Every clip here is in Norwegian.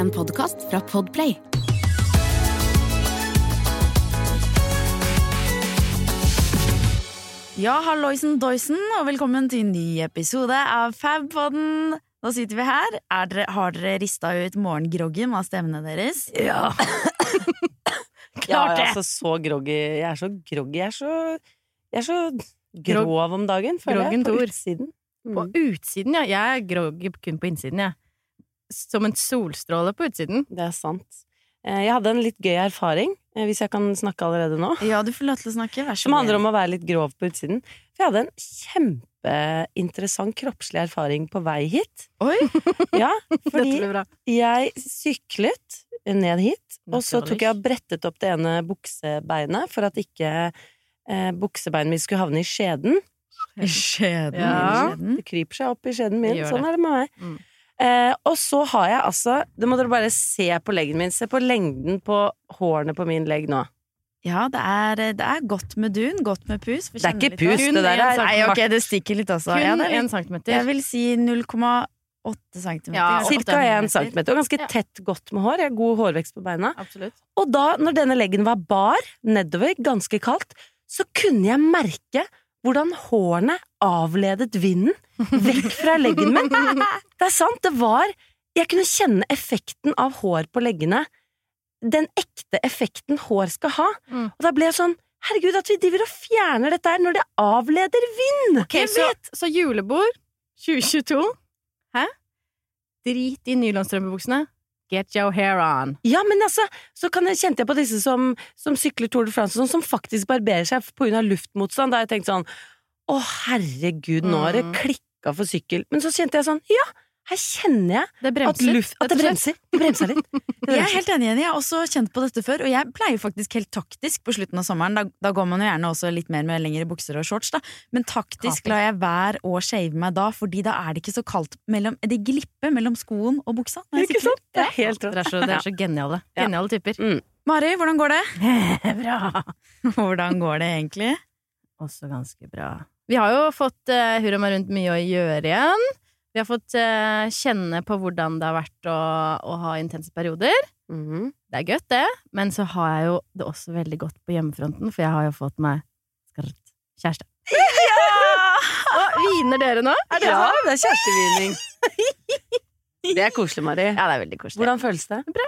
En podkast fra Podplay. Ja, halloisen doisen, og velkommen til en ny episode av Fabpodden. Nå sitter vi her. Er dere, har dere rista ut morgengroggen av stemmene deres? Ja. Klart ja, det! altså, så groggy. Jeg er så groggy. Jeg er så, jeg er så grov om dagen, føler Groggen jeg. På utsiden. På Mm. utsiden, ja. Jeg er groggy kun på innsiden, jeg. Som en solstråle på utsiden. Det er sant. Eh, Jeg hadde en litt gøy erfaring, eh, hvis jeg kan snakke allerede nå, Ja, du får lov til å snakke. Vær så som handler om å være litt grov på utsiden. For jeg hadde en kjempeinteressant kroppslig erfaring på vei hit. Oi! Ja, fordi jeg syklet ned hit, og så tok jeg og brettet opp det ene buksebeinet for at ikke eh, buksebeinet mitt skulle havne i skjeden. I skjeden. Ja. Det kryper seg opp i skjeden min. Sånn er det med meg. Mm. Eh, og så har jeg altså Det må dere bare se på leggen min. Se på lengden på hårene på min legg nå. Ja, det er, det er godt med dun, godt med pus. Det er ikke pus, Kun det der er Nei, ok, det stikker litt også. Kun Ja, det er én litt, centimeter. jeg vil si 0,8 centimeter. Ja, Cirka 1 millimeter. centimeter. Og ganske Ja. tett, godt med hår. Jeg har god hårvekst på beina. Absolutt. Og da, når denne leggen var bar, nedover, ganske kaldt, så kunne jeg merke hvordan hårene avledet vinden vekk fra leggen min. Det er sant, det var Jeg kunne kjenne effekten av hår på leggene. Den ekte effekten hår skal ha. Mm. Og da ble jeg sånn Herregud, at vi driver og fjerner dette her når det avleder vind! Ok, så, så julebord 2022. Hæ? Drit i nylonstrømpebuksene. Get your hair on. Ja, men altså, så kan jeg, kjente jeg på disse som, som sykler Tour de France, sånn, som faktisk barberer seg av luftmotstand. Da har jeg tenkt sånn Å, herregud, nå har det Mm. klikka for sykkel. Men så kjente jeg sånn Ja, her kjenner jeg Det at, luft, at det bremser. Det bremser litt. Det Jeg er helt enig, Jenny. Jeg har også kjent på dette før. Og jeg pleier faktisk helt taktisk på slutten av sommeren. Da, da går man jo gjerne også litt mer med lengre bukser og shorts, da. Men taktisk lar jeg være å shave meg da, fordi da er det ikke så kaldt mellom Det glipper mellom skoen og buksa. Det er Ikke sant? Det er helt Dere rått. er så, det er så geniale. Ja. Geniale typer. Mari, hvordan går det? bra. Hvordan går det egentlig? Også ganske bra. Vi har jo fått uh, hurra meg rundt mye å gjøre igjen. Vi har fått eh, kjenne på hvordan det har vært å, å ha intense perioder. Mhm. Det er godt, det. Men så har jeg jo det også veldig godt på hjemmefronten, for jeg har jo fått meg kjæreste kjæreste. Og viner dere nå? Er det Ja, det er kjærestevining. Det er koselig, Mari. Ja, det er veldig koselig. Hvordan føles det? Bra,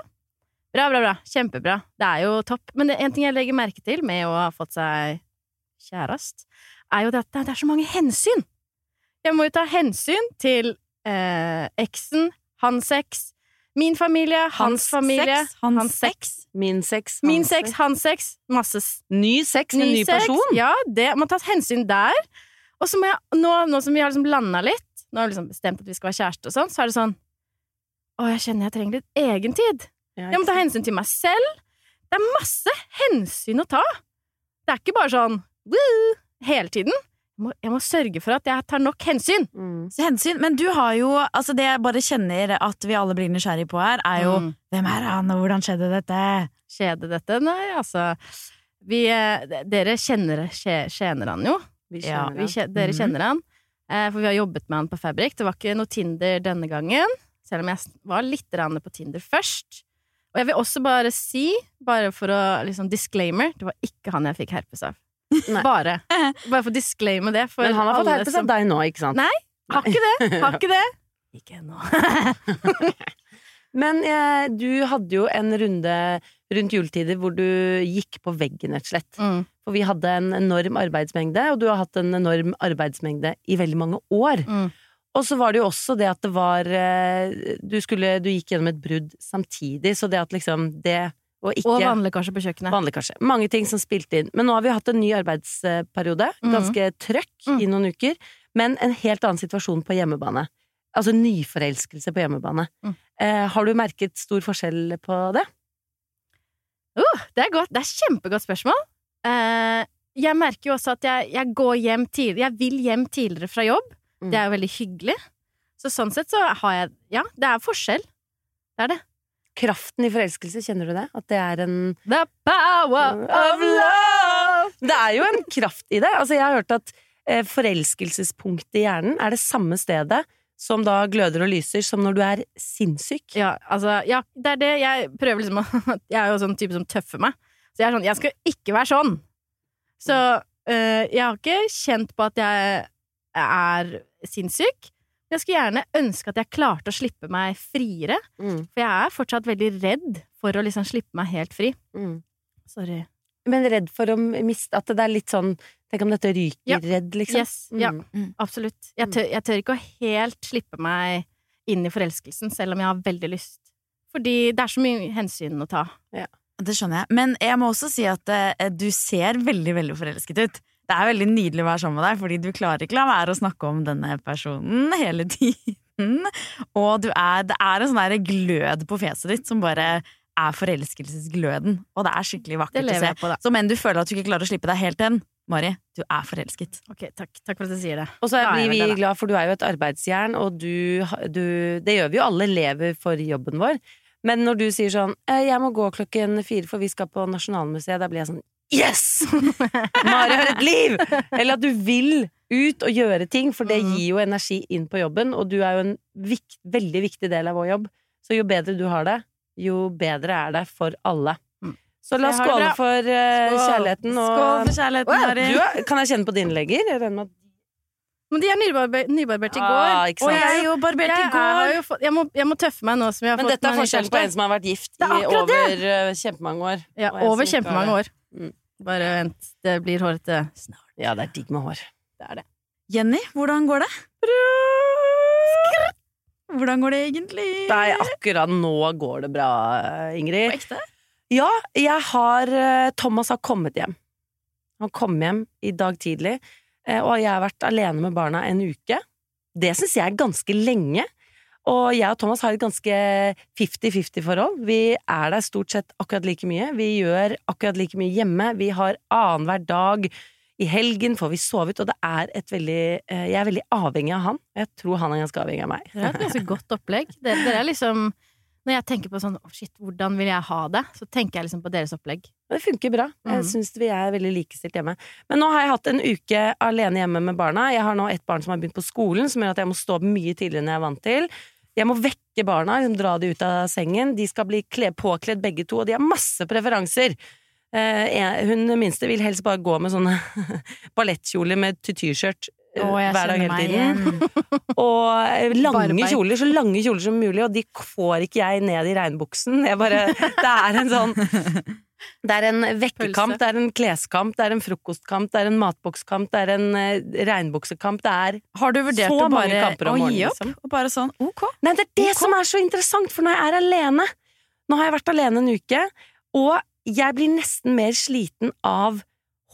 bra, bra. Kjempebra. Det er jo topp. Men det, en ting jeg legger merke til med å ha fått seg kjærest, er jo det at det er så mange hensyn. Jeg må jo ta hensyn til eh, eksen, hans sex, min familie, hans, familie, sex, hans hans sex, Min sex. min sex, hans sex, masse Ny sex med ny sex. person. Ja, det må tas hensyn der. Og så må jeg, nå, nå som vi har liksom landa litt, nå har vi liksom bestemt at vi skal være kjæreste og sånn, så er det sånn Å, jeg kjenner jeg trenger litt egentid. tid Jeg må ta hensyn til meg selv. Det er masse hensyn å ta. Det er ikke bare sånn woo, hele tiden. Jeg må, jeg må sørge for at jeg tar nok hensyn. Mm. Så hensyn, Men du har jo Altså, det jeg bare kjenner at vi alle blir nysgjerrig på her, er jo Mm. Hvem er han, og hvordan skjedde dette? Skjedde dette? Nei, altså vi, eh, Dere kjenner, kje- kjenner han jo. Vi Ja, Vi, det. dere Mhm. kjenner han. Eh, for vi har jobbet med han på Fabrik. Det var ikke noe Tinder denne gangen. Selv om jeg var litt på Tinder først. Og jeg vil også bare si, bare for å liksom disclaimer, det var ikke han jeg fikk herpes av. Nei. Bare. Bare for å disclaime det. For Men han har fått herpes av deg nå, ikke sant? Nei. Har ikke det. Har ikke det. Ikke ennå. Men eh, du hadde jo en runde rundt juletider hvor du gikk på veggen, rett og slett. Mm. For vi hadde en enorm arbeidsmengde, og du har hatt en enorm arbeidsmengde i veldig mange år. Mm. Og så var det jo også det at det var eh, Du, skulle, du gikk gjennom et brudd samtidig, så det at liksom det og ikke Og vannlekkasje på kjøkkenet. Vannlekkasje. Mange ting som spilte inn. Men nå har vi hatt en ny arbeidsperiode. Mhm. Ganske trøkk Mm. i noen uker. Men en helt annen situasjon på hjemmebane. Altså nyforelskelse på hjemmebane. Mm. Eh, har du merket stor forskjell på det? Uh, det er godt. Det er kjempegodt spørsmål. Eh, jeg merker jo også at jeg, jeg går hjem tidlig Jeg vil hjem tidligere fra jobb. Mm. Det er jo veldig hyggelig. Så sånn sett så har jeg Ja, det er forskjell. Det er det. Kraften i forelskelse, kjenner du det? At det er en The power of love! Det er jo en kraft i det. Altså, jeg har hørt at eh, forelskelsеspunktet i hjernen er det samme stedet som da gløder og lyser, som når du er sinnssyk. Ja, altså, ja, det er det jeg prøver liksom å Jeg er jo sånn type som tøffer meg. Så jeg er sånn Jeg skal ikke være sånn! Så øh, jeg har ikke kjent på at jeg er sinnssyk. Jeg skulle gjerne ønske at jeg klarte å slippe meg friere, Mm, for jeg er fortsatt veldig redd for å liksom slippe meg helt fri. mm. Sorry. Men redd for å miste At det er litt sånn Tenk om dette ryker, Ja. redd, liksom. Yes, ja, Mm. absolutt. Jeg tør, jeg tør ikke å helt slippe meg inn i forelskelsen, selv om jeg har veldig lyst. Fordi det er så mye hensyn å ta. Det skjønner jeg. Men jeg må også si at uh, du ser veldig, veldig forelsket ut. Det er veldig nydelig å være sammen med deg, fordi du klarer ikke la være å snakke om denne personen hele tiden. Og du er, det er en sånn der glød på fjeset ditt som bare er forelskelsesgløden. Og det er skikkelig vakkert å se. på, da. Så men du føler at du ikke klarer å slippe deg helt hen, Mari, du er forelsket. Ok, takk. Takk for at du sier det. Og så er blir vi det, glad, for du er jo et arbeidsjern, og du, du Det gjør vi jo alle, lever for jobben vår. Men når du sier sånn «Eh, 'Jeg må gå klokken fire, for vi skal på Nasjonalmuseet', da blir jeg sånn Yes! Mari har et liv! Eller at du vil ut og gjøre ting, for det Mhm. gir jo energi inn på jobben, og du er jo en vikt, veldig viktig del av vår jobb. Så jo bedre du har det, jo bedre er det for alle. Mm. Så la oss Jeg skåle for uh, kjærligheten og Skål for kjærligheten, Mari. du er- Kan jeg kjenne på dine legger? Jeg regner med at Men de er nybarbert, nybarbert i går. Ah, Og jeg er jo barbert i går. har jo fått, jeg, må, jeg må tøffe meg nå som jeg har Men fått dette er forskjellen på en som har vært gift i over eh, kjempemange år. Ja, over kjempemange år. Mm. Bare vent, det blir hårete snart. Ja, det er digg med hår. Det er det. Jenny, hvordan går det? Hvordan går det egentlig? Nei, akkurat nå går det bra, På Ingrid. ekte? Ja, jeg har eh, Thomas har kommet hjem. Han kom hjem i dag tidlig, eh, og jeg har vært alene med barna en uke. Det syns jeg er ganske lenge. Og jeg og Thomas har et ganske 50-50-forhold. Vi er der stort sett akkurat like mye. Vi gjør akkurat like mye hjemme. Vi har annenhver dag. I helgen får vi sovet, og det er et veldig eh, Jeg er veldig avhengig av han. Jeg tror han er ganske avhengig av meg. Det er et ganske godt opplegg. Dere, dere er liksom Når jeg tenker på sånn oh shit, hvordan vil jeg ha det, så tenker jeg liksom på deres opplegg. Det funker bra. Jeg Mhm. syns vi er veldig likestilt hjemme. Men nå har jeg hatt en uke alene hjemme med barna. Jeg har nå et barn som har begynt på skolen, som gjør at jeg må stå opp mye tidligere enn jeg er vant til. Jeg må vekke barna, dra de ut av sengen. De skal bli påkledd begge to, og de har masse preferanser. Eh, hun minste vil helst bare gå med sånne ballettkjoler med tutyskjørt eh, hver dag hele tiden. Og lange kjoler, så lange kjoler som mulig, og de får ikke jeg ned i regnbuksen. Jeg bare Det er en sånn Det er en vekkekamp, det er en kleskamp, det er en frokostkamp, det er en matbokskamp, det er en uh, regnbuksekamp, det er Har du vurdert å bare å gi opp? liksom. Og bare sånn ok. Nei, det er det okay. som er så interessant, for når jeg er alene Nå har jeg vært alene en uke, og jeg blir nesten mer sliten av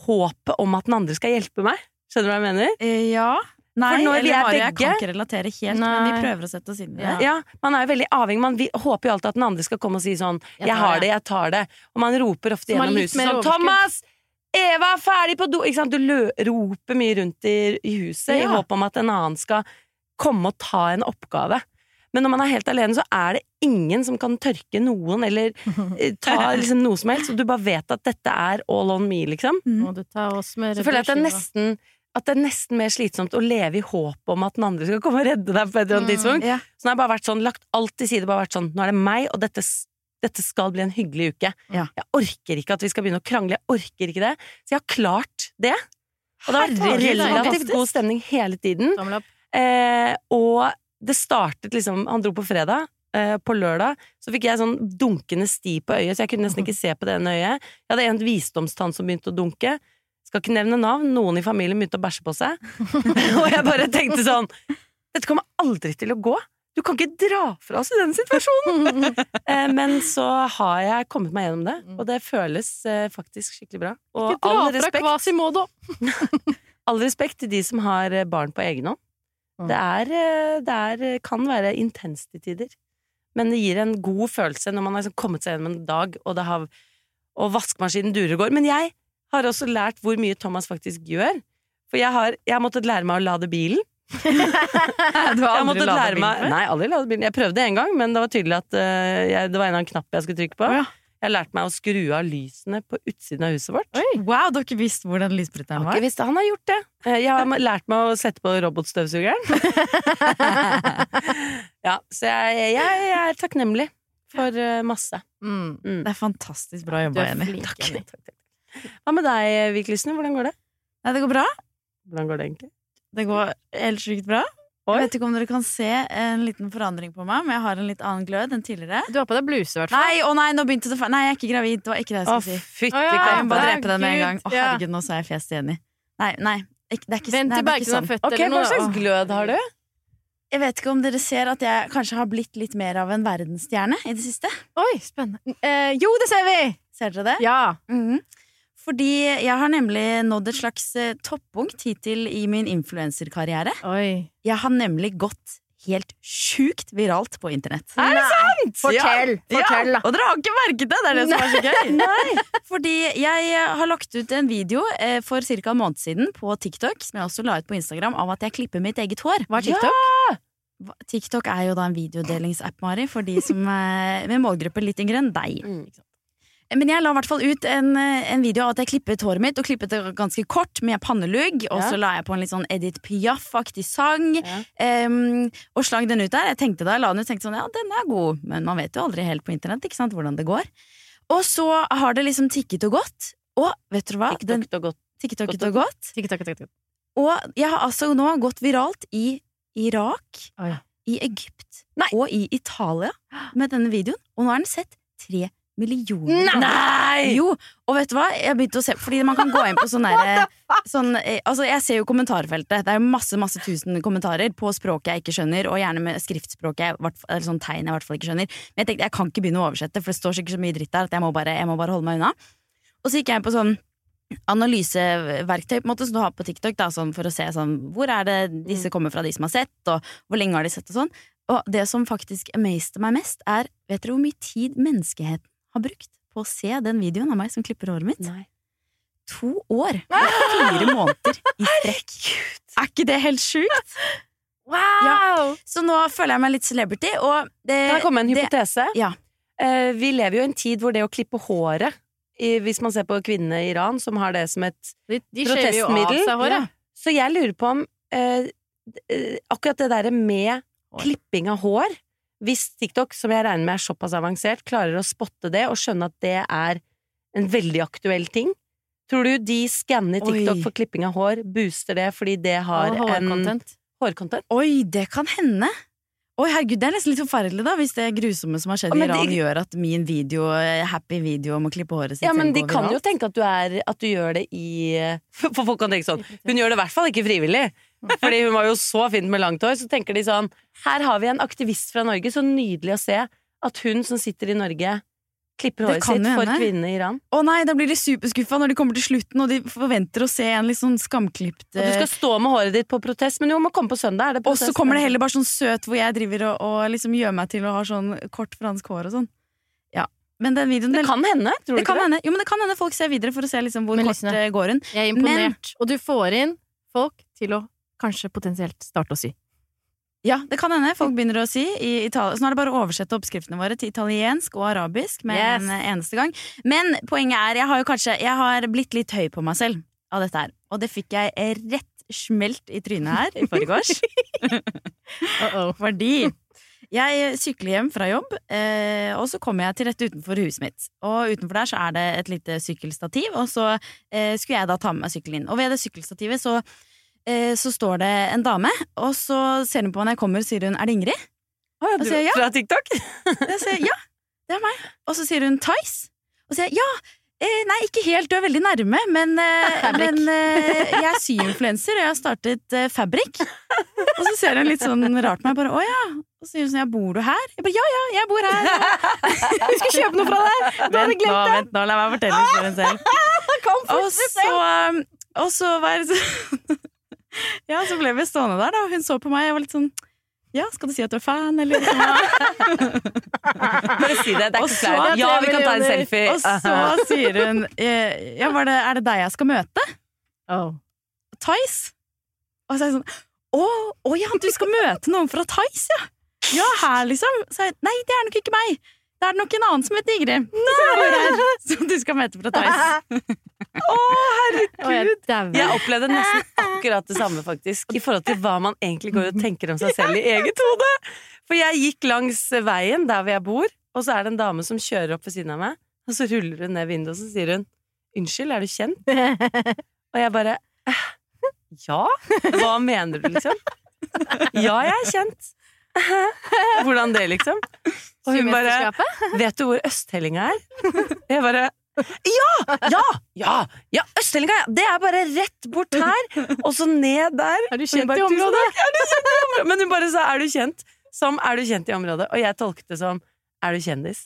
håpet om at den andre skal hjelpe meg. Skjønner du hva jeg mener? Eh, ja. Nei, For når vi er begge jeg kan ikke relatere helt, men vi prøver å sette oss inn i det. Ja. Ja, man er jo veldig avhengig. Man vi, håper jo alltid at den andre skal komme og si sånn 'Jeg, Jeg har det. jeg tar det'. Og man roper ofte man gjennom huset sånn 'Thomas! Eva er ferdig på do!' Ikke sant? Du lø roper mye rundt i, i huset i håp om at en annen skal komme og ta en oppgave. Men når man er helt alene, så er det ingen som kan tørke noen eller eh, ta liksom noe som helst. Og du bare vet at dette er all on me, liksom. Mm. Må du ta og smøre Så føler jeg at det er nesten at det er nesten mer slitsomt å leve i håp om at den andre skal komme og redde deg på et eller annet Mm, tidspunkt. Så nå har jeg bare vært sånn, lagt alt til side, bare vært sånn, nå er det meg, og dette, dette skal bli en hyggelig uke. Ja. Jeg orker ikke at vi skal begynne å krangle, jeg orker ikke det. Så jeg har klart det. Og det har vært relativt god stemning hele tiden. Eh, og det startet liksom, han dro på fredag, eh, på lørdag, så fikk jeg sånn dunkende sti på øyet, så jeg kunne nesten ikke se på det ene øyet. Jeg hadde en visdomstann som begynte å dunke. Skal ikke nevne navn, noen i familien begynte å bæsje på seg. og jeg bare tenkte sånn Dette kommer aldri til å gå. Du kan ikke dra fra oss i den situasjonen! eh, men så har jeg kommet meg gjennom det, og det føles eh, faktisk skikkelig bra. Og Ikke dra all fra respekt, Quasimodo! all respekt til de som har eh, barn på egen hånd. Mm. Det, er, det er, kan være intenst til tider. Men det gir en god følelse når man har liksom kommet seg gjennom en dag, og, det har, og vaskemaskinen durer og går. Men jeg har også lært hvor mye Thomas faktisk gjør. For jeg har, jeg har måttet lære meg å lade bilen. Du har aldri ladet bilen meg, nei, aldri ladet bilen. Jeg prøvde en gang, men det var tydelig at uh, jeg, det var en eller annen knapp jeg skulle trykke på. Oh, ja. Jeg har lært meg å skru av lysene på utsiden av huset vårt. Oi. Wow, du har ikke visst hvor den lysbryteren var? ikke visst det. Han har gjort det. Eh, Jeg har lært meg å sette på robotstøvsugeren. ja, så jeg, jeg, jeg er takknemlig for eh, masse. Mm. Mm. Det er fantastisk bra jobba, er Takk, takk, Jenny. Hva med deg, Viklysene? Hvordan går det? Nei, det går bra. Hvordan går det egentlig? Det går helt sjukt bra. Oi. Jeg vet ikke om dere kan se en liten forandring på meg, men jeg har en litt annen glød enn tidligere. Du har på deg bluse, i hvert fall. Nei, å nei, nå begynte det feil. Nei, jeg er ikke gravid. Det var ikke det jeg skulle si. fytti ja, Jeg må bare drepe den med en gang. Å, herregud, nå sa jeg fjeset igjen i. Nei, nei. Ikke, det er ikke, Vent til Bergen er har født av sånn. føtter Ok, Hva slags glød har du? Jeg vet ikke om dere ser at jeg kanskje har blitt litt mer av en verdensstjerne i det siste. Oi, spennende. Eh, jo, det ser vi! Ser dere det? Ja. Mhm. Fordi jeg har nemlig nådd et slags eh, toppunkt hittil i min influenserkarriere. Jeg har nemlig gått helt sjukt viralt på internett. Er det sant?! Fortell! Fortell, Ja, og dere har ikke merket det! Det er det som er så gøy. Fordi jeg eh, har lagt ut en video eh, for ca. en måned siden på TikTok, som jeg også la ut på Instagram, av at jeg klipper mitt eget hår. Hva er TikTok? Ja! TikTok er jo da en videodelingsapp, Mari, for de som er med målgruppe litt yngre enn deg. Mm. Men jeg la i hvert fall ut en, eh, en video av at jeg klippet håret mitt, og klippet det ganske kort med pannelugg. Og Ja. så la jeg på en litt sånn Edith Piaf-aktig sang, Ja. um, og slang den ut der. Jeg tenkte da jeg la den ut, tenkte sånn, ja, den er god, men man vet jo aldri helt på internett ikke sant, hvordan det går. Og så har det liksom tikket og gått, og vet du hva? Tikket og gått Tikket og gått. Og jeg har altså nå gått viralt i Irak, Oi. i Egypt Nei. og i Italia med denne videoen, og nå er den sett tre millioner. Nei! Jo, og vet du hva? Jeg begynte å se Fordi man kan gå inn på sånn derre sånn, eh, Altså, jeg ser jo kommentarfeltet. Det er jo masse, masse tusen kommentarer på språket jeg ikke skjønner, og gjerne med skriftspråket eller sånn tegn jeg i hvert fall ikke skjønner. Men jeg tenkte jeg kan ikke begynne å oversette, for det står sikkert så mye dritt der at jeg må bare, jeg må bare holde meg unna. Og så gikk jeg på sånn analyseverktøy på en måte som du har på TikTok, da, sånn for å se sånn, hvor er det disse kommer fra, de som har sett, og hvor lenge har de sett, og sånn. Og det som faktisk amazed meg mest, er vet dere hvor mye tid menneskeheten har brukt på å se den videoen av meg som klipper håret mitt? Nei. To år og fire måneder i strekk. Er ikke det helt sjukt? Wow! Så nå føler jeg meg litt celebrity, og det, Kan jeg komme med en det- hypotese? ja. Eh, vi lever jo i en tid hvor det å klippe håret i, Hvis man ser på kvinnene i Iran som har det som et De, de shaver jo av Protestmiddel, seg håret. ja. Så jeg lurer på om eh, eh, akkurat det derre med Hår. klipping av hår Hvis TikTok, som jeg regner med er såpass avansert, klarer å spotte det og skjønne at det er en veldig aktuell ting Tror du de skanner TikTok Oi. for klipping av hår, booster det fordi det har Og en hårcontent. hårcontent? Oi, det kan hende. Oi, herregud, Det er nesten litt forferdelig da hvis det grusomme som har skjedd i Iran, de- gjør at min video, eh, happy video om å klippe håret sitt Ja, men de kan jo tenke at du, er, at du gjør det i For folk kan tenke sånn Hun gjør det i hvert fall ikke frivillig. Fordi hun var jo så fin med langt hår. Så tenker de sånn Her har vi en aktivist fra Norge. Så nydelig å se at hun som sitter i Norge, klipper håret sitt for kvinnene i Iran. Å nei, da blir de superskuffa når de kommer til slutten, og de forventer å se en litt sånn skamklipt Og du skal stå med håret ditt på protest, men jo, må komme på søndag. Er det Og så kommer det heller bare sånn søt hvor jeg driver og, og liksom gjør meg til å ha sånn kort fransk hår og sånn. Ja. Men den videoen Det kan hende, tror du det ikke kan det? hende. Jo, men det kan hende folk ser videre for å se liksom hvor Men kort eh, går hun. Jeg er imponert. Og du får inn folk til å kanskje potensielt starte å sy. Ja, det kan hende. Folk begynner å si i Så nå er det bare å oversette oppskriftene våre til italiensk og arabisk med Yes. en eneste gang. Men poenget er, jeg har jo kanskje Jeg har blitt litt høy på meg selv av dette her. Og det fikk jeg rett smelt i trynet her i forgårs. Fordi jeg sykler hjem fra jobb, eh, og så kommer jeg til rett utenfor huset mitt. Og utenfor der så er det et lite sykkelstativ, og så eh, skulle jeg da ta med meg sykkelen inn. Og ved det sykkelstativet så, så står det en dame, og så ser hun på meg når jeg kommer, sier hun 'er det Ingrid?' Oh, ja, Og du, jeg, ja. Fra TikTok? Jeg sier ja, det er meg. Og så sier hun Tice. Og så sier jeg ja. Eh, nei, ikke helt, du er veldig nærme, men, eh, men eh, jeg er syinfluenser, og jeg har startet eh, Fabrik. Og så ser hun litt sånn rart på meg, bare å ja. Og så sier hun sånn ja, bor du her? Jeg bare ja ja, jeg bor her. Vi skal kjøpe noe fra deg! Du hadde glemt det! vent nå, la meg fortelle historien selv. Og så, um, og så var det så Ja, så ble vi stående der, da, hun så på meg, og jeg var litt sånn ja, skal du si at du er fan, eller? Bare si det. Det er ikke flaut. Ja, vi kan ta en selfie. Og så sier hun eh, Ja, det, er det deg jeg skal møte? Oh. Tice? Og så er jeg sånn Å, å ja, du skal møte noen fra Tice, ja! Ja, her, liksom. Så jeg, nei, det er nok ikke meg. Da er det nok en annen som heter Ingrid. Som du skal møte fra Theis. Og jeg. Jeg opplevde nesten akkurat det samme, faktisk, i forhold til hva man egentlig går og tenker om seg selv i eget hode. For jeg gikk langs veien der hvor jeg bor, og så er det en dame som kjører opp ved siden av meg, og så ruller hun ned vinduet, og så sier hun 'Unnskyld, er du kjent?' Og jeg bare «Eh, Ja? Hva mener du, liksom? Ja, jeg er kjent. Hvordan det, liksom? Og hun bare Vet du hvor Østhellinga er? Jeg bare Ja! Ja! Ja! ja Østhellinga! Det er bare rett bort her, og så ned der. Er du kjent bare, i området? Du kjent i området? Men hun bare sa 'er du kjent'? Som 'er du kjent i området'? Og jeg tolket det som 'er du kjendis'?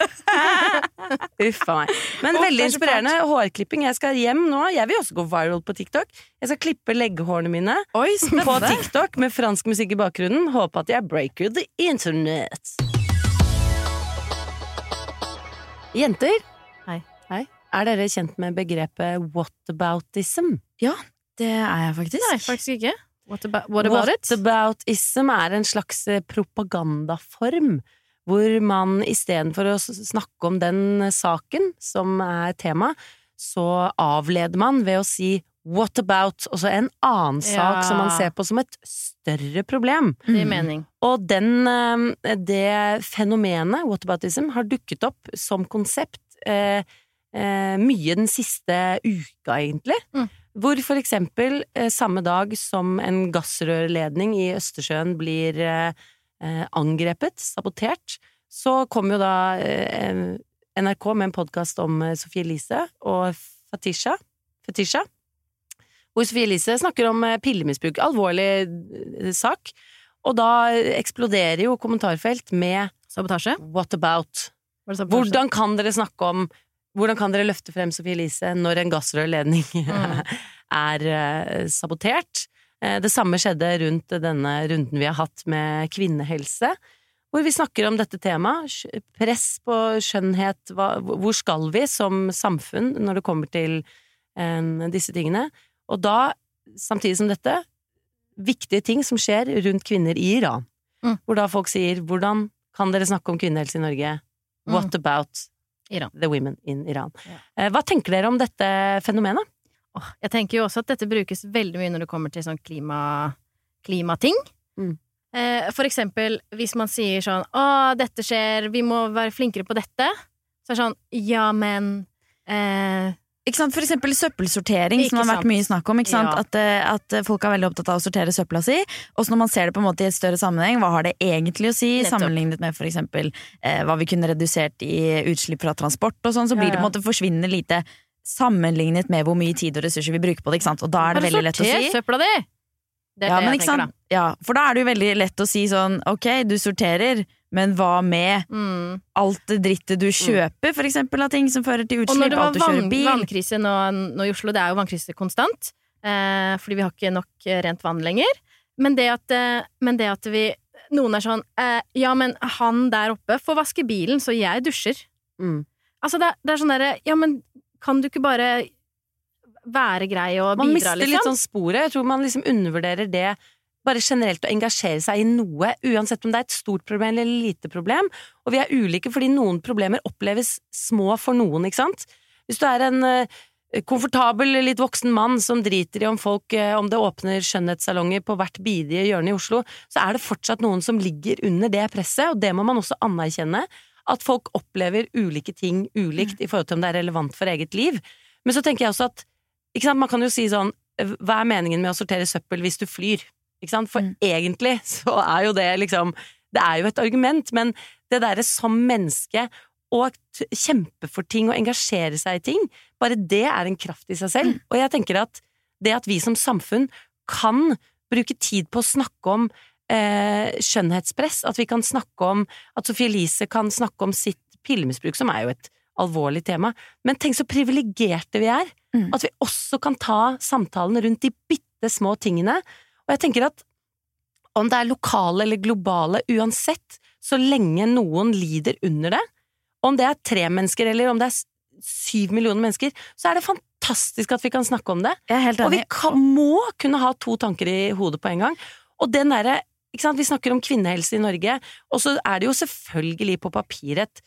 Uff a meg. Men oh, veldig er inspirerende hårklipping. Jeg skal hjem nå. Jeg vil også gå viral på TikTok. Jeg skal klippe legghårene mine Oi, på. TikTok med fransk musikk i bakgrunnen. Håper at jeg breaker the internet. Jenter, Hei. Hei. er dere kjent med begrepet whataboutism? Ja, Det er jeg faktisk. Nei, faktisk ikke. What about, what about it? Whataboutism er en slags eh, propagandaform. Hvor man istedenfor å snakke om den saken som er tema, så avleder man ved å si what about, og så en annen sak Ja. som man ser på som et større problem. Det Mm. mening. Og den, eh, det fenomenet, whataboutism, har dukket opp som konsept eh, eh, mye den siste uka, egentlig. Mm. Hvor for eksempel eh, samme dag som en gassrørledning i Østersjøen blir angrepet, sabotert, så kom jo da NRK med en podkast om Sofie Elise og Fatisha. Fetisha. Hvor Sophie Elise snakker om eh, pillemisbruk. Alvorlig eh, sak. Og da eksploderer jo kommentarfelt med Sabotasje? 'what about'? Sabotasje? Hvordan kan dere snakke om Hvordan kan dere løfte frem Sophie Elise når en gassrørledning Mm. er eh, sabotert? Det samme skjedde rundt denne runden vi har hatt med kvinnehelse, hvor vi snakker om dette temaet. Press på skjønnhet, hva, hvor skal vi som samfunn når det kommer til eh, disse tingene? Og da, samtidig som dette, viktige ting som skjer rundt kvinner i Iran. Mm. Hvor da folk sier 'hvordan kan dere snakke om kvinnehelse i Norge'? What about Iran. the women in Iran? Ja. Eh, Hva tenker dere om dette fenomenet? Jeg tenker jo også at dette brukes veldig mye når det kommer til sånn klima, klimating. Mm. Eh, for eksempel hvis man sier sånn 'Å, dette skjer, vi må være flinkere på dette', så er det sånn 'Ja, men eh? For eksempel søppelsortering, Ikke som har vært sant. mye snakk om. Ja. At, eh, at folk er veldig opptatt av å sortere søpla si. Og så når man ser det på en måte i et større sammenheng, hva har det egentlig å si? Nettopp. Sammenlignet med for eksempel eh, hva vi kunne redusert i utslipp fra transport og sånn, så blir Ja, det på en måte forsvinnende lite sammenlignet med hvor mye tid og ressurser vi bruker på det. Og da er det veldig lett å si. søpla di! Det er Ja, det jeg tenker, da. Ja, for da er det jo veldig lett å si sånn ok, du sorterer, men hva med. Mm. alt det drittet du kjøper, for eksempel, av ting som fører til Og når utslipp, det var alt du kjører vann, bil. vannkrise nå, nå i Oslo, det er jo vannkrise konstant, eh, fordi vi har ikke nok eh, rent vann lenger. Men det at, eh, men det at vi Noen er sånn eh, Ja, men han der oppe får vaske bilen, så jeg dusjer. Mm. Altså, det, det er sånn derre Ja, men kan du ikke bare være grei og Man bidra, mister litt liksom? sånn sporet. Jeg tror man liksom undervurderer det. Bare generelt å engasjere seg i noe, uansett om det er et stort problem eller lite problem. Og vi er ulike fordi noen problemer oppleves små for noen, ikke sant? Hvis du er en eh, komfortabel, litt voksen mann som driter i om folk eh, om det åpner skjønnhetssalonger på hvert bidige hjørne i Oslo, så er det fortsatt noen som ligger under det presset, og det må man også anerkjenne. At folk opplever ulike ting ulikt i forhold til om det er relevant for eget liv. Men så tenker jeg også at ikke sant, man kan jo si sånn Hva er meningen med å sortere søppel hvis du flyr? For Mm. egentlig så er jo det liksom Det er jo et argument, men det derre som menneske å kjempe for ting og engasjere seg i ting, bare det er en kraft i seg selv. Og jeg tenker at det at vi som samfunn kan bruke tid på å snakke om eh, skjønnhetspress, at vi kan snakke om At Sophie Elise kan snakke om sitt pillemisbruk, som er jo et alvorlig tema. Men tenk så privilegerte vi er. Mm. At vi også kan ta samtalen rundt de bitte små tingene. Og jeg tenker at om det er lokale eller globale, uansett, så lenge noen lider under det, om det er tre mennesker eller om det er syv millioner mennesker, så er det fantastisk at vi kan snakke om det. Jeg er helt Og vi kan, må kunne ha to tanker i hodet på en gang. Og den derre Vi snakker om kvinnehelse i Norge, og så er det jo selvfølgelig på papiret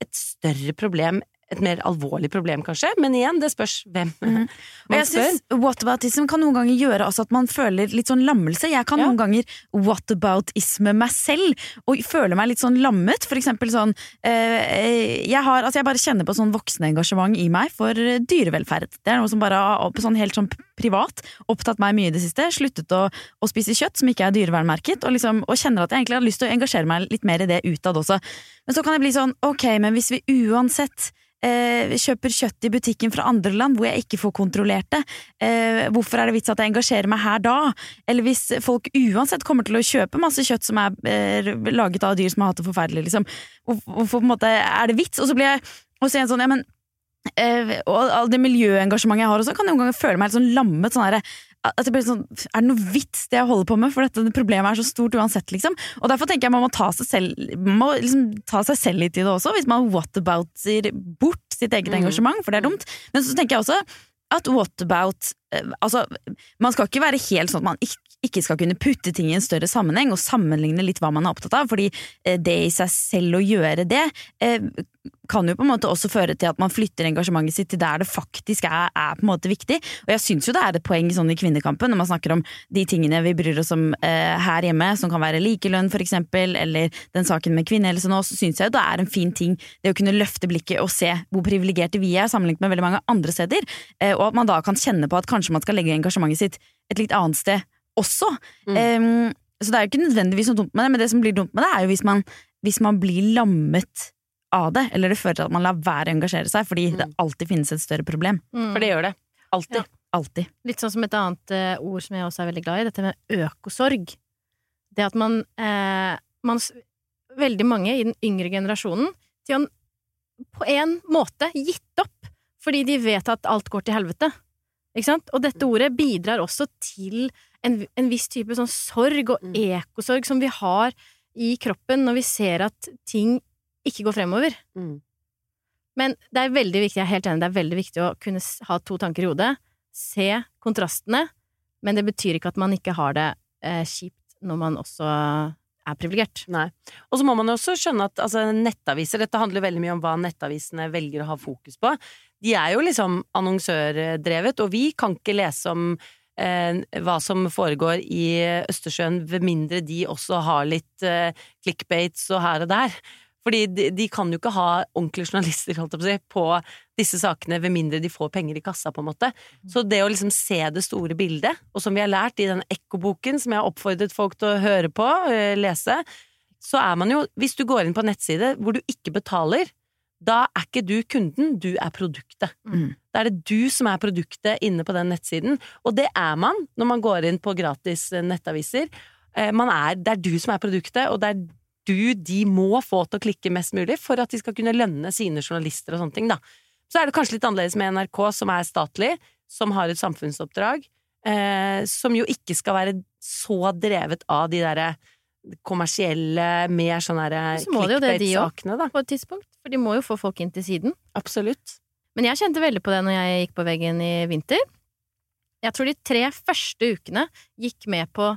et større problem, et mer alvorlig problem kanskje, men igjen, det spørs hvem man Og man jeg spør. synes Whataboutism kan noen ganger gjøre altså, at man føler litt sånn lammelse. Jeg kan Ja. noen ganger whataboutisme meg selv og føle meg litt sånn lammet. For eksempel sånn eh, jeg, har, altså jeg bare kjenner på sånn voksenengasjement i meg for eh, dyrevelferd. Det er noe som bare har sånn helt sånn privat opptatt meg mye i det siste. Sluttet å, å spise kjøtt som ikke er dyrevernmerket, og, liksom, og kjenner at jeg egentlig har lyst til å engasjere meg litt mer i det utad også. Men så kan jeg bli sånn, ok, men hvis vi uansett eh, kjøper kjøtt i butikken fra andre land hvor jeg ikke får kontrollert det, eh, hvorfor er det vits at jeg engasjerer meg her da? Eller hvis folk uansett kommer til å kjøpe masse kjøtt som er eh, laget av dyr som har hatt det forferdelig, liksom, hvorfor på en måte er det vits? Og så blir jeg og så er jeg sånn, ja, men og all det miljøengasjementet jeg har også, kan jeg noen ganger føle meg helt sånn lammet. Sånn her, at jeg blir sånn, er det noe vits det jeg holder på med? For dette problemet er så stort uansett, liksom. Og derfor tenker jeg man må ta seg selv, må liksom ta seg selv litt i det også, hvis man whatabouter bort sitt eget Mm. engasjement, for det er dumt. Men så tenker jeg også at whatabout Altså, man skal ikke være helt sånn at man ikke skal kunne putte ting i en større sammenheng og sammenligne litt hva man er opptatt av, fordi eh, det i seg selv å gjøre det eh, kan jo på en måte også føre til at man flytter engasjementet sitt til der det faktisk er, er på en måte viktig. Og jeg syns jo det er et poeng sånn i kvinnekampen, når man snakker om de tingene vi bryr oss om eh, her hjemme, som kan være likelønn eksempel, eller den saken med kvinnehelse nå, så syns jeg jo det er en fin ting det å kunne løfte blikket og se hvor privilegerte vi er sammenlignet med veldig mange andre steder, eh, og at man da kan kjenne på at kanskje man skal legge engasjementet sitt et litt annet sted også. Mm. Um, så det er jo ikke nødvendigvis noe dumt med det, men det som blir dumt med det, er jo hvis man, hvis man blir lammet av det, eller det fører til at man lar være å engasjere seg, fordi det Mm. alltid finnes et større problem. Mm. For det gjør det. Alltid. Ja. Alltid. Litt sånn som et annet uh, ord som jeg også er veldig glad i, dette med økosorg. Det at man, eh, man Veldig mange i den yngre generasjonen de har på en måte gitt opp fordi de vet at alt går til helvete. Og dette ordet bidrar også til en, en viss type sånn sorg og Mm. ekosorg som vi har i kroppen når vi ser at ting ikke går fremover. Mm. Men det er veldig viktig, jeg er helt enig, det er veldig viktig å kunne ha to tanker i hodet. Se kontrastene, men det betyr ikke at man ikke har det eh, kjipt når man også er privilegert. Nei. Og så må man jo også skjønne at altså, nettaviser Dette handler veldig mye om hva nettavisene velger å ha fokus på. De er jo liksom annonsørdrevet, og vi kan ikke lese om eh, hva som foregår i Østersjøen, ved mindre de også har litt eh, clickbaits og her og der. Fordi de, de kan jo ikke ha ordentlige journalister på, på disse sakene ved mindre de får penger i kassa, på en måte. Så det å liksom se det store bildet, og som vi har lært i den Ekko-boken som jeg har oppfordret folk til å høre på, eh, lese, så er man jo Hvis du går inn på en nettside hvor du ikke betaler, da er ikke du kunden, du er produktet. Mm. Da er det du som er produktet inne på den nettsiden, og det er man når man går inn på gratis eh, nettaviser. Eh, Man er, det er du som er produktet, og det er du de må få til å klikke mest mulig for at de skal kunne lønne sine journalister og sånne ting, da. Så er det kanskje litt annerledes med NRK, som er statlig, som har et samfunnsoppdrag, eh, som jo ikke skal være så drevet av de derre kommersielle, mer sånn Så også. clickbait-sakene, da. På et tidspunkt, for de må jo få folk inn til siden. Absolutt. Men jeg kjente veldig på det når jeg gikk på veggen i vinter. Jeg tror de tre første ukene gikk med på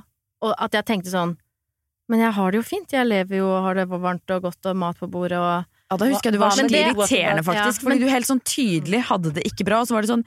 og at jeg tenkte sånn Men jeg har det jo fint. Jeg lever jo og har det varmt og godt og mat på bordet og Ja, da husker jeg du var men det- irriterende, faktisk. Ja, fordi du helt sånn tydelig hadde det ikke bra, og så var det sånn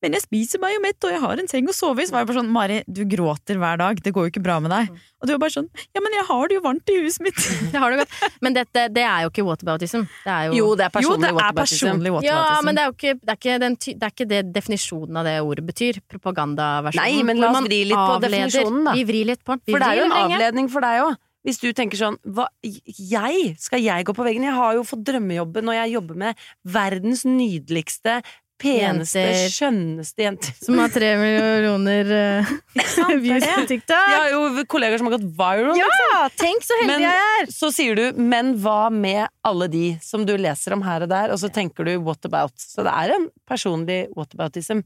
men jeg spiser meg jo mett, og jeg har en seng å sove i. Så var jeg bare sånn, Mari, du gråter hver dag, det går jo ikke bra med deg. Mm. Og du var bare sånn, ja, men jeg har det jo varmt i huset mitt. Jeg har det godt. Men dette, det er jo ikke whataboutism. Det er jo Jo, det er Jo, personlig det er personlig whataboutism. Ja, men det er jo ikke det, er ikke den, det, er ikke det definisjonen av det ordet betyr. Propagandaversjonen. Nei, men la oss vri litt på avleder. definisjonen, da. Vi vrir litt på den. Vi For det er jo en lenge. avledning for deg òg. Hvis du tenker sånn hva, Jeg? Skal jeg gå på veggen? Jeg har jo fått drømmejobben, og jeg jobber med verdens nydeligste, peneste, Jenter. skjønneste jenter. Som har tre millioner uh, views på TikTok. Jeg har jo kollegaer som har gått viral. Ja, tenk så heldig Men jeg er! så sier du 'men hva med alle de som du leser om her og der', og så tenker du 'what about'? Så det er en personlig whataboutism.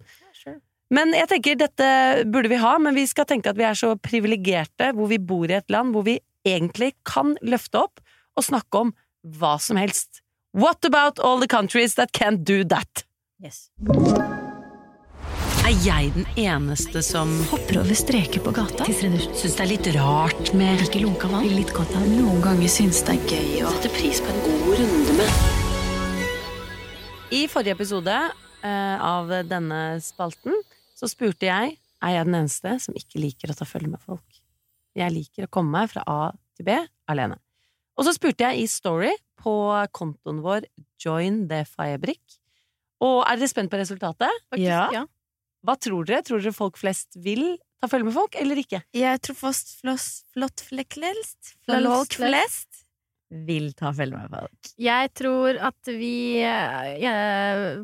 Men jeg tenker dette burde vi ha, men vi skal tenke at vi er så privilegerte hvor vi bor i et land hvor vi egentlig kan løfte opp og snakke om hva som helst. What about all the countries that can't do that? Yes. Er jeg den eneste som Hopper over streker på gata. syns det er litt rart med Ikke lunka vann. Litt godt av. Noen ganger syns det er gøy å sette pris på en god runde med I forrige episode uh, av denne spalten så spurte jeg er jeg den eneste som ikke liker å ta følge med folk. Jeg liker å komme meg fra A til B alene. Og så spurte jeg i Story på kontoen vår Join the Firebrick. Og er dere spent på resultatet? Faktisk, Ja. ja. Hva tror dere? Tror dere folk flest vil ta følge med folk, eller ikke? Jeg tror flott, floss, flott fleklelst Folk flest. flest vil ta følge med folk. Jeg tror at vi eh, ja,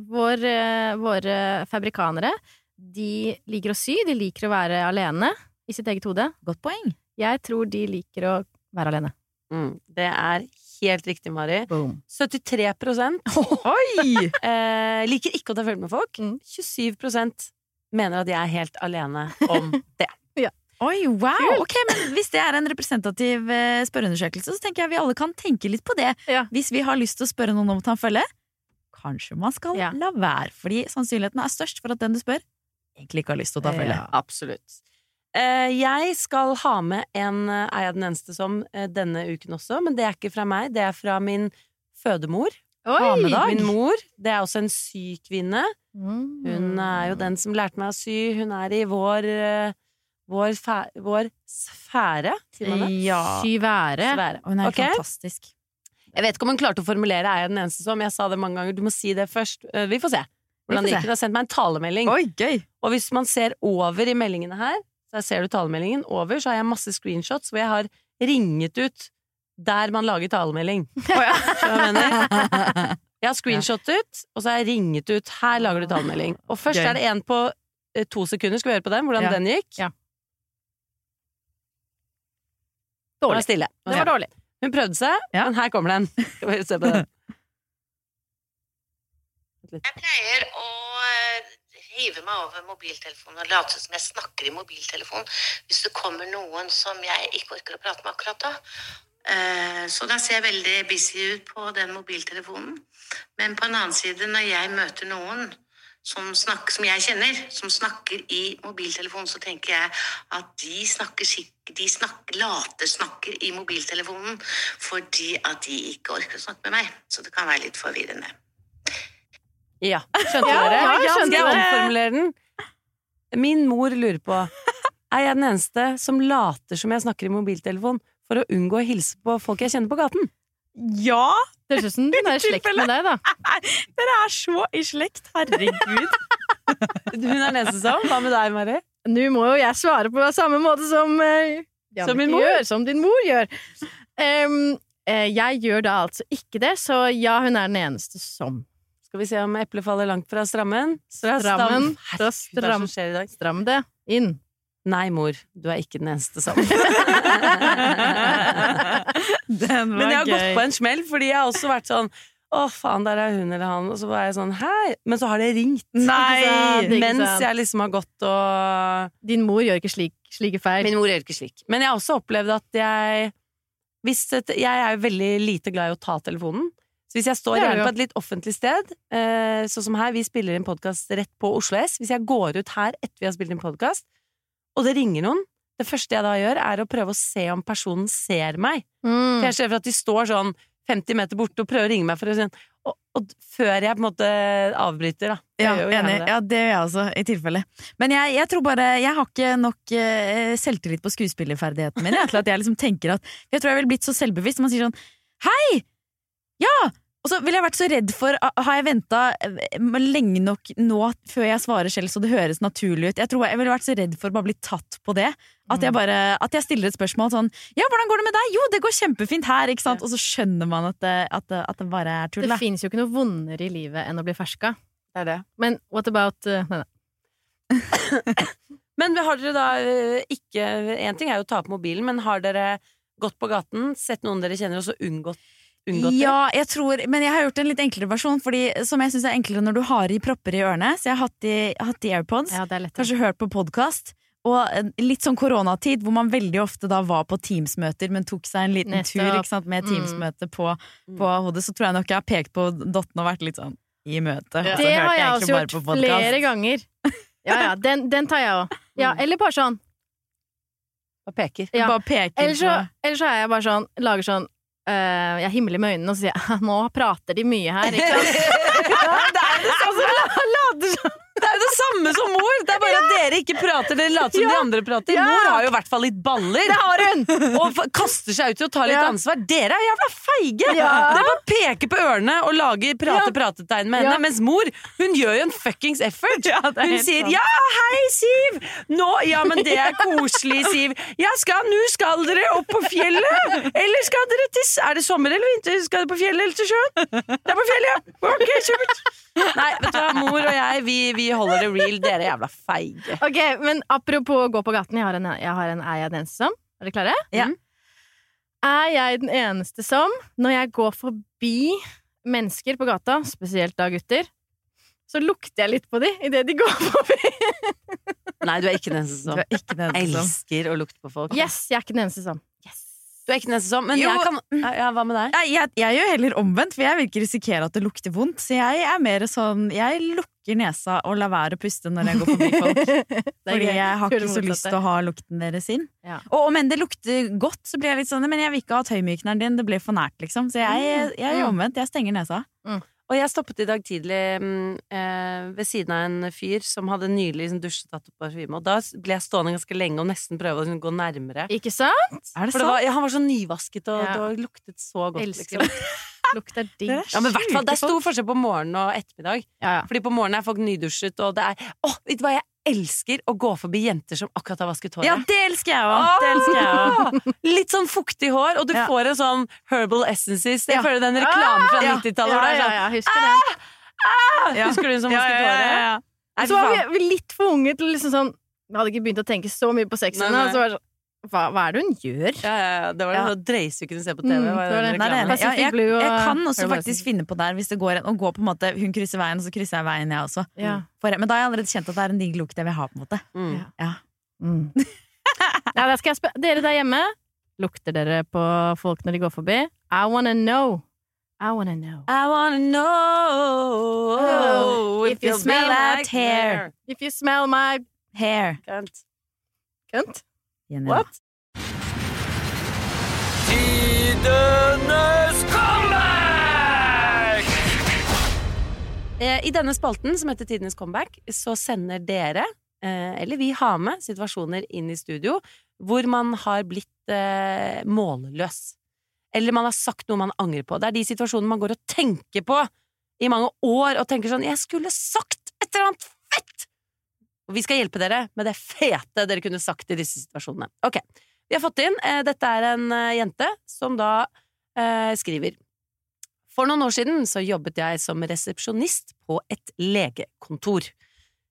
vår, eh, Våre fabrikanere, de liker å sy, de liker å være alene i sitt eget hode. Godt poeng. Jeg tror de liker å være alene. Mm, det er helt riktig, Mari. Boom. 73 Oi! eh, liker ikke å ta følge med folk. Mm. 27% mener at jeg er helt alene om det. Oi, wow! Ok, men Hvis det er en representativ eh, spørreundersøkelse, så tenker jeg vi alle kan tenke litt på det. Ja. Hvis vi har lyst til å spørre noen om å ta en følge, kanskje man skal Ja. la være. Fordi sannsynligheten er størst for at den du spør, egentlig ikke har lyst til å ta følge. Ja. Absolutt. Eh, jeg skal ha med en eh, Er jeg den eneste som eh, denne uken også, men det er ikke fra meg. Det er fra min fødemor. Oi, Min mor. Det er også en syk kvinne. Mm. Hun er jo den som lærte meg å sy. Hun er i vår vår, fæ- vår sfære, sier man det? Ja. Syvære. Sfære. Hun er okay. fantastisk. Jeg vet ikke om hun klarte å formulere 'er jeg den eneste som'. Jeg sa det mange ganger. Du må si det først. Vi får se hvordan det gikk. Hun har sendt meg en talemelding. Oi, gøy! Og hvis man ser over i meldingene her, så her ser du talemeldingen, over så har jeg masse screenshots hvor jeg har ringet ut der man lager talemelding. Oh, ja. jeg mener? Jeg har screenshottet, og så har jeg ringet ut her lager du talemelding. Og først Gøy. er det en på eh, to sekunder. Skal vi høre på den? Hvordan Ja. den gikk? Ja. Det var Dårlig. stille. Det var dårlig. Hun prøvde seg, Ja. men her kommer den. Skal vi se på den. Jeg pleier å hive meg over mobiltelefonen og late som jeg snakker i mobiltelefonen hvis det kommer noen som jeg ikke orker å prate med akkurat da. Eh, Så da ser jeg veldig busy ut på den mobiltelefonen. Men på en annen side, når jeg møter noen som, snakker, som jeg kjenner, som snakker i mobiltelefonen, så tenker jeg at de snakker de snakker, later snakker i mobiltelefonen fordi at de ikke orker å snakke med meg. Så det kan være litt forvirrende. Ja, skjønte Ja, dere? ja, jeg skjønte Skal jeg omformulere den? Min mor lurer på Er jeg den eneste som later som jeg snakker i mobiltelefon for å unngå å hilse på folk jeg kjenner på gaten? Ja! Det høres ut som hun er i slekt med deg, da. Dere er så i slekt, herregud. Hun er den eneste som. Hva med deg, Mari? Nå må jo jeg svare på samme måte som uh, Som min mor? Gjør, som din mor gjør. Um, eh, jeg gjør da altså ikke det, så ja, hun er den eneste som. Skal vi se om eplet faller langt fra strammen? Fra Strammen, fra stram. dag? Stram det inn. Nei, mor. Du er ikke den eneste som. Men jeg har gått på en smell, fordi jeg har også vært sånn å, faen, der er hun eller han. Og så var jeg sånn, hei! Men så har det ringt. Nei! Sant? Mens jeg liksom har gått og Din mor gjør ikke slik, slike feil. Min mor gjør ikke slik. Men jeg har også opplevd at jeg hvis et, Jeg er veldig lite glad i å ta telefonen. Så hvis jeg står Det er gjerne på et litt offentlig sted, eh, sånn som her, vi spiller inn podkast rett på Oslo S Hvis jeg går ut her etter vi har spilt inn podkast, og det ringer noen Det første jeg da gjør, er å prøve å se om personen ser meg. Mm. For jeg ser for at de står sånn 50 meter borte og prøver å ringe meg for å si og, og før jeg på en måte avbryter, da. Ja, enig. det. Ja, det gjør jeg også, i tilfelle. Men jeg, jeg tror bare Jeg har ikke nok eh, selvtillit på skuespillerferdigheten min jeg, til at jeg liksom tenker at Jeg tror jeg ville blitt så selvbevisst. Man sier sånn Hei! Ja! Og så ville jeg vært så redd for Har jeg venta lenge nok nå før jeg svarer selv så det høres naturlig ut? Jeg tror jeg ville vært så redd for å bare bli tatt på det. At jeg bare At jeg stiller et spørsmål sånn Ja, hvordan går det med deg? Jo, det går kjempefint her, ikke sant? Og så skjønner man at det, at det, at det bare er tull, Det fins jo ikke noe vondere i livet enn å bli ferska. Det er det. Men what about uh, nei, nei. Men har dere da eh, ikke En ting er jo å ta på mobilen, men har dere gått på gaten, sett noen dere kjenner, og så unngått, unngått det? Ja, jeg tror, men jeg har gjort en litt enklere versjon, fordi, som jeg syns er enklere når du har i propper i ørene. Så jeg har hatt i, hatt i AirPods, Ja, det er lett. kanskje hørt på podkast. Og eh, litt sånn koronatid, hvor man veldig ofte da var på Teams-møter, men tok seg en liten Nettopp. tur ikke sant, med Mm. Teams-møte på, på hodet. Så tror jeg nok jeg har pekt på dotten og vært litt sånn i møte. Ja. Det har jeg jeg også gjort flere ganger. Ja, ja, den, den tar jeg òg. Ja, eller bare sånn. Bare peker. Ja. Bare peker Eller så, eller så er jeg bare sånn, lager sånn eh, jeg himler med øynene og sier nå prater de mye her. Ikke sant? det er det samme! Det lader jo det samme som mor! Det er bare at dere ikke prater, dere later som de andre prater. Mor har jo i hvert fall litt baller. Det har hun! Og kaster seg ut til å ta litt ansvar. Dere er jævla feige! Dere bare peker på ørene og lager prate-pratetegn med henne. Mens mor hun gjør jo en fuckings effort. Hun sier. 'ja, hei, Siv'. Nå, ja, men det er koselig, Siv. Ja, skal, nå skal dere opp på fjellet? Eller skal dere til Er det sommer eller vinter? Skal dere på fjellet eller til sjøen? Det er på fjellet, ja. Ok, supert. Nei, vet du hva, mor og jeg, vi, vi holder det real. Dere er jævla feige. Ok, men apropos å gå på gaten, jeg har en, jeg har en Er jeg den eneste som? Er dere klare? Ja. Er jeg den eneste som, når jeg går forbi mennesker på gata, spesielt da gutter, så lukter jeg litt på de idet de går forbi? Nei, du er ikke den eneste Du som den som elsker å lukte på folk. Yes, jeg er ikke den eneste som. Yes. Du er ikke den eneste som, men Jo. jeg kan ja, Hva med deg? Jeg, jeg, jeg gjør heller omvendt, for jeg vil ikke risikere at det lukter vondt. Så jeg er mer sånn Jeg lukker nesa og lar være å puste når jeg går forbi folk. Fordi jeg har ikke så lyst til å ha lukten deres inn. Ja. Og om enn det lukter godt, så blir jeg litt sånn Men jeg vil ikke ha tøymykneren din, det blir for nært, liksom. Så jeg, jeg gjør Mm. omvendt. Jeg stenger nesa. Og jeg stoppet i dag tidlig mm, eh, ved siden av en fyr som hadde nylig liksom, dusjet tatt opp parfyme. Og da ble jeg stående ganske lenge og nesten prøve å liksom, gå nærmere. Ikke sant? Er det For det var, ja, han var så nyvasket, og Ja. det luktet så godt. Elsker Liksom. Lukter digg. Ja, men hvert fall, Det er stor forskjell på morgen og ettermiddag. Ja, ja. Fordi på morgenen er folk nydusjet, og det er Å, vet du hva, jeg elsker å gå forbi jenter som akkurat har vasket håret. Ja, det elsker jeg òg! Det. Litt sånn fuktig hår, og du Ja. får en sånn Herbal Essences. Jeg Ja. føler den reklamen fra Ja. 90-tallet. Ja, hvor det er ja, sånn, ja, husker det. Ja. Husker du hun som vasket håret? Så var vi, litt for unge til liksom sånn Vi hadde ikke begynt å tenke så mye på sex Nei, ennå. Nei. hva, hva er det hun gjør? Ja, ja, ja. Det var Ja. den drøyeste kunne se på TV. Mm, det det. Nei, det ja, jeg, jeg kan også faktisk finne på der hvis det går en og går på en måte Hun krysser veien, og så krysser jeg veien, jeg også. Ja. For, men da har jeg allerede kjent at det er en digg look jeg vil ha. på en måte Mm. ja. Mm. ja, spør Dere der hjemme, lukter dere på folk når de går forbi? I wanna know. I wanna know. I wanna know Oh, if you smell that hair. If you smell my Hair. Cunt. cunt. Jenny, What? Tidenes comeback! Eh, I denne spalten, som heter Tidenes comeback, så sender dere, eh, eller vi har med, situasjoner inn i studio hvor man har blitt eh, målløs. Eller man har sagt noe man angrer på. Det er de situasjonene man går og tenker på i mange år, og tenker sånn 'Jeg skulle sagt et eller annet! Og vi skal hjelpe dere med det fete dere kunne sagt i disse situasjonene. Ok, vi har fått inn eh, Dette er en eh, jente som da eh, skriver For noen år siden så jobbet jeg som resepsjonist på et legekontor.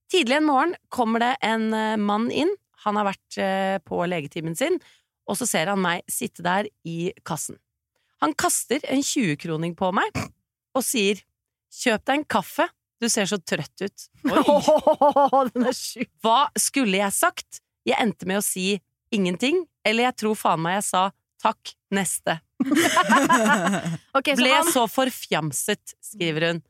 Tidlig en morgen kommer det en eh, mann inn. Han har vært på legetimen sin, og så ser han meg sitte der i kassen. Han kaster en 20-kroning på meg og sier Kjøp deg en kaffe, du ser så trøtt ut. den er sjuk. Hva skulle jeg sagt? Jeg endte med å si ingenting, eller jeg tror faen meg jeg sa takk, neste. okay, så Ble han, så forfjamset, skriver hun.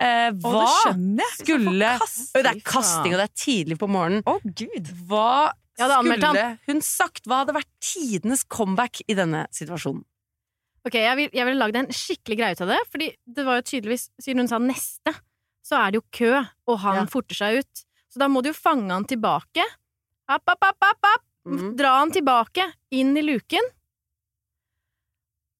Eh, hva det skulle Kasting. Det er kasting, og det er tidlig på morgenen. Oh, gud. Hva skulle hun sagt? Hva hadde vært tidenes comeback i denne situasjonen? Ok, jeg, vil, ville lagd en skikkelig greie ut av det, fordi det var jo tydeligvis, siden hun sa neste, så er det jo kø, og han Ja. forter seg ut. Så da må du jo fange han tilbake. App, app, app, app, app. Mm. Dra han tilbake, inn i luken.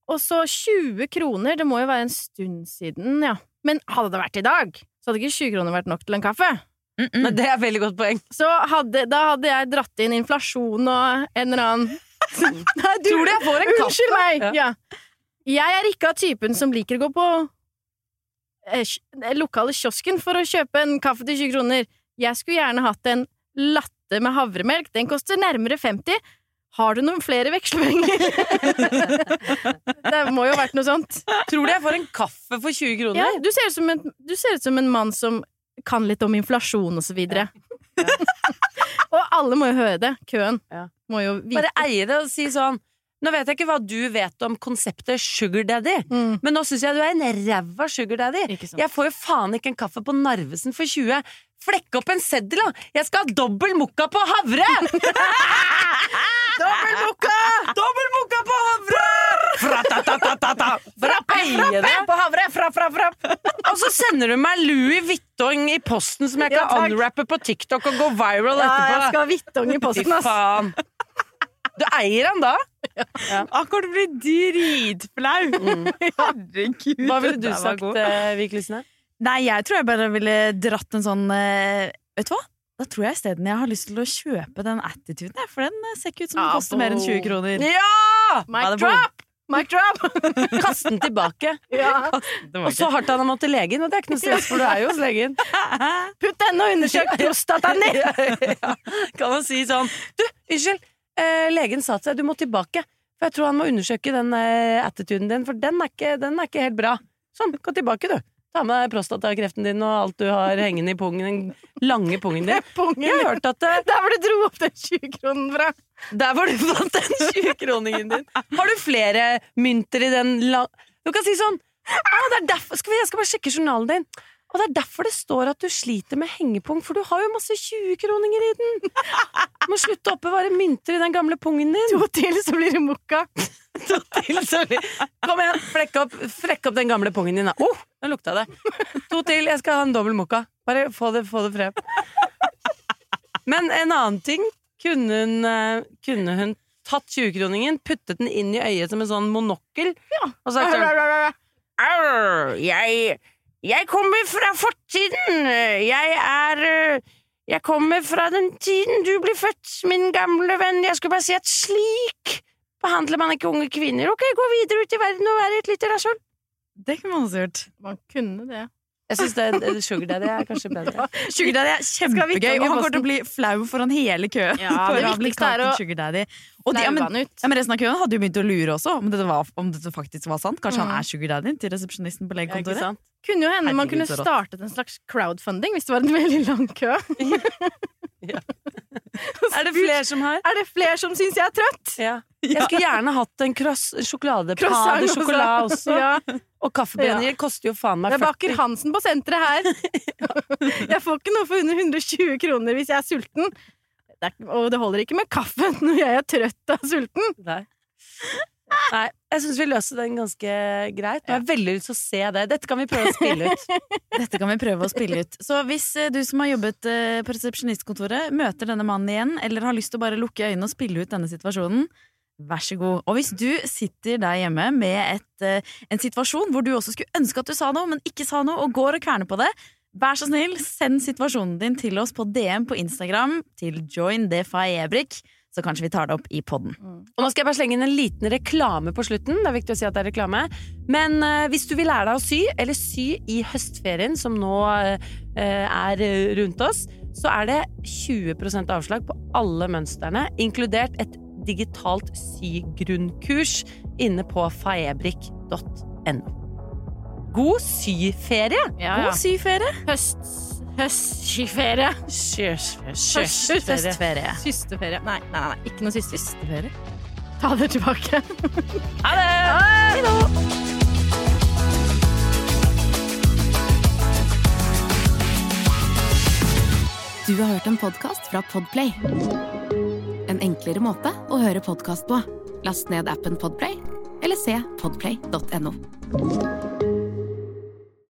Og så 20 kroner, det må jo være en stund siden, ja. Men hadde det vært i dag, så hadde ikke 20 kroner vært nok til en kaffe. Mm -mm. Men det er et veldig godt poeng. Så hadde, da hadde jeg dratt inn inflasjon og en eller annen Nei, du, Tror du jeg får en kaffe? Unnskyld meg! Ja. Ja. Jeg er ikke av typen som liker å gå på lokale kiosken for å kjøpe en kaffe til 20 kroner. Jeg skulle gjerne hatt en latte med havremelk. Den koster nærmere 50. Har du noen flere vekslepenger? det må jo ha vært noe sånt. Tror du jeg får en kaffe for 20 kroner? Ja, du, ser ut som en, du ser ut som en mann som kan litt om inflasjon og så videre. og alle må jo høre det. Køen Ja. må jo vite Bare eie det og si sånn Nå vet jeg ikke hva du vet om konseptet sugar daddy, mm, men nå syns jeg du er en ræva sugar daddy. Jeg får jo faen ikke en kaffe på Narvesen for 20. Flekk opp en seddel, da! Jeg skal ha dobbel mokka på havre! dobbel mokka! Dobbel mokka på havre! Fra det. På havre, fra, fra, fra. Og så sender du meg Louis Vuitton i posten som jeg kan ja, unwrappe på TikTok og gå viral Ja, etterpå. jeg skal ha Vittong i posten, ass. Du eier han da? Akkurat blir dritflau! Herregud. Hva ville du sagt, Viklisene? eh, Nei, jeg tror jeg bare ville dratt en sånn eh, Vet du hva? Da tror jeg isteden jeg har lyst til å kjøpe den attituden, for den eh, ser ikke ut som den Ah, koster mer enn 20 kroner. Ja! Mic Ja, drop! Mic drop! Kast den tilbake. Ja. Og så hardt han har måttet legen, og det er ikke noe stress, for du er jo hos legen. Putt denne og undersøk prostataen din! ja. Kan man si sånn Du, unnskyld, eh, legen sa til deg du må tilbake. For jeg tror han må undersøke den eh, attituden din, for den er, ikke, den er ikke helt bra. Sånn, gå tilbake, du. Ta med deg prostatakreften din og alt du har hengende i pungen, den lange pungen din. Pungen. Jeg har hørt at eh, Der hvor du dro opp den 20-kronen fra. Der hvor du fant den 20-kroningen din. Har du flere mynter i den lang... Du kan si sånn ah, det er derfor, skal vi, Jeg skal bare sjekke journalen din. Og det er derfor det står at du sliter med hengepung, for du har jo masse 20-kroninger i den. Du må slutte å oppbevare mynter i den gamle pungen din. To til, så blir det mokka. to til, så blir Kom igjen, flekk opp, frekk opp den gamle pungen din. da. Oh, nå lukta det. To til, jeg skal ha en dobbel mokka. Bare få det, få det frem. Men en annen ting kunne hun, eh, kunne hun tatt 20-kroningen, puttet den inn i øyet som en sånn monokkel, og sagt sånn Au! jeg, jeg kommer fra fortiden. Jeg er øh, Jeg kommer fra den tiden du ble født, min gamle venn. Jeg skulle bare si at slik behandler man ikke unge kvinner. Ok, gå videre ut i verden og være et lite rasshøl. Det kunne man også gjort. Man kunne det. Jeg syns Sugar Daddy er kanskje bedre. Sugar Daddy er Skal vi kjempegøy, og han kommer til å bli flau foran hele køen. Ja, det viktigste er å sugar daddy. Og de, ja, men, ut. ja, men resten av køen hadde jo begynt å lure også, om dette, var, om dette faktisk var sant. Kanskje Mm. han er sugar daddy til resepsjonisten på Ja, ikke legekontoret. sant? Kunne jo hende man kunne startet en slags crowdfunding hvis det var en veldig lang kø. Er det flere som har? Er det flere som syns jeg er trøtt? Ja. Jeg skulle gjerne hatt en cross, sjokolade også. Ja. Og kaffebrennerier koster jo faen meg Det er Baker Hansen på senteret her. Jeg får ikke noe for under 120 kroner hvis jeg er sulten. Det er, og det holder ikke med kaffe når jeg er trøtt og sulten. Nei. Nei, jeg syns vi løste den ganske greit. Nå har jeg veldig lyst til å se det. Dette kan vi prøve å spille ut. Dette kan vi prøve å spille ut. Så hvis eh, du som har jobbet eh, på resepsjonistkontoret, møter denne mannen igjen, eller har lyst til å bare lukke øynene og spille ut denne situasjonen, vær så god. Og hvis du sitter der hjemme med et, eh, en situasjon hvor du også skulle ønske at du sa noe, men ikke sa noe, og går og kverner på det, vær så snill, send situasjonen din til oss på DM på Instagram, til Join Ebrik, så kanskje vi tar det opp i podden. Og nå skal jeg bare slenge inn en liten reklame på slutten. Det er viktig å si at det er reklame. Men uh, hvis du vil lære deg å sy, eller sy i høstferien, som nå uh, er rundt oss, så er det 20% avslag på alle mønstrene, inkludert et digitalt sygrunnkurs inne på faebrik.no. God syferie! Ja, ja. God syferie! Høst... Høstferie. Høstferie. Systeferie. Nei, nei, nei, ikke noe syster. Høstferie. Ta det tilbake. Ha det! Du har hørt en podkast fra Podplay. En enklere måte å høre podkast på. Last ned appen Podplay, eller se podplay.no.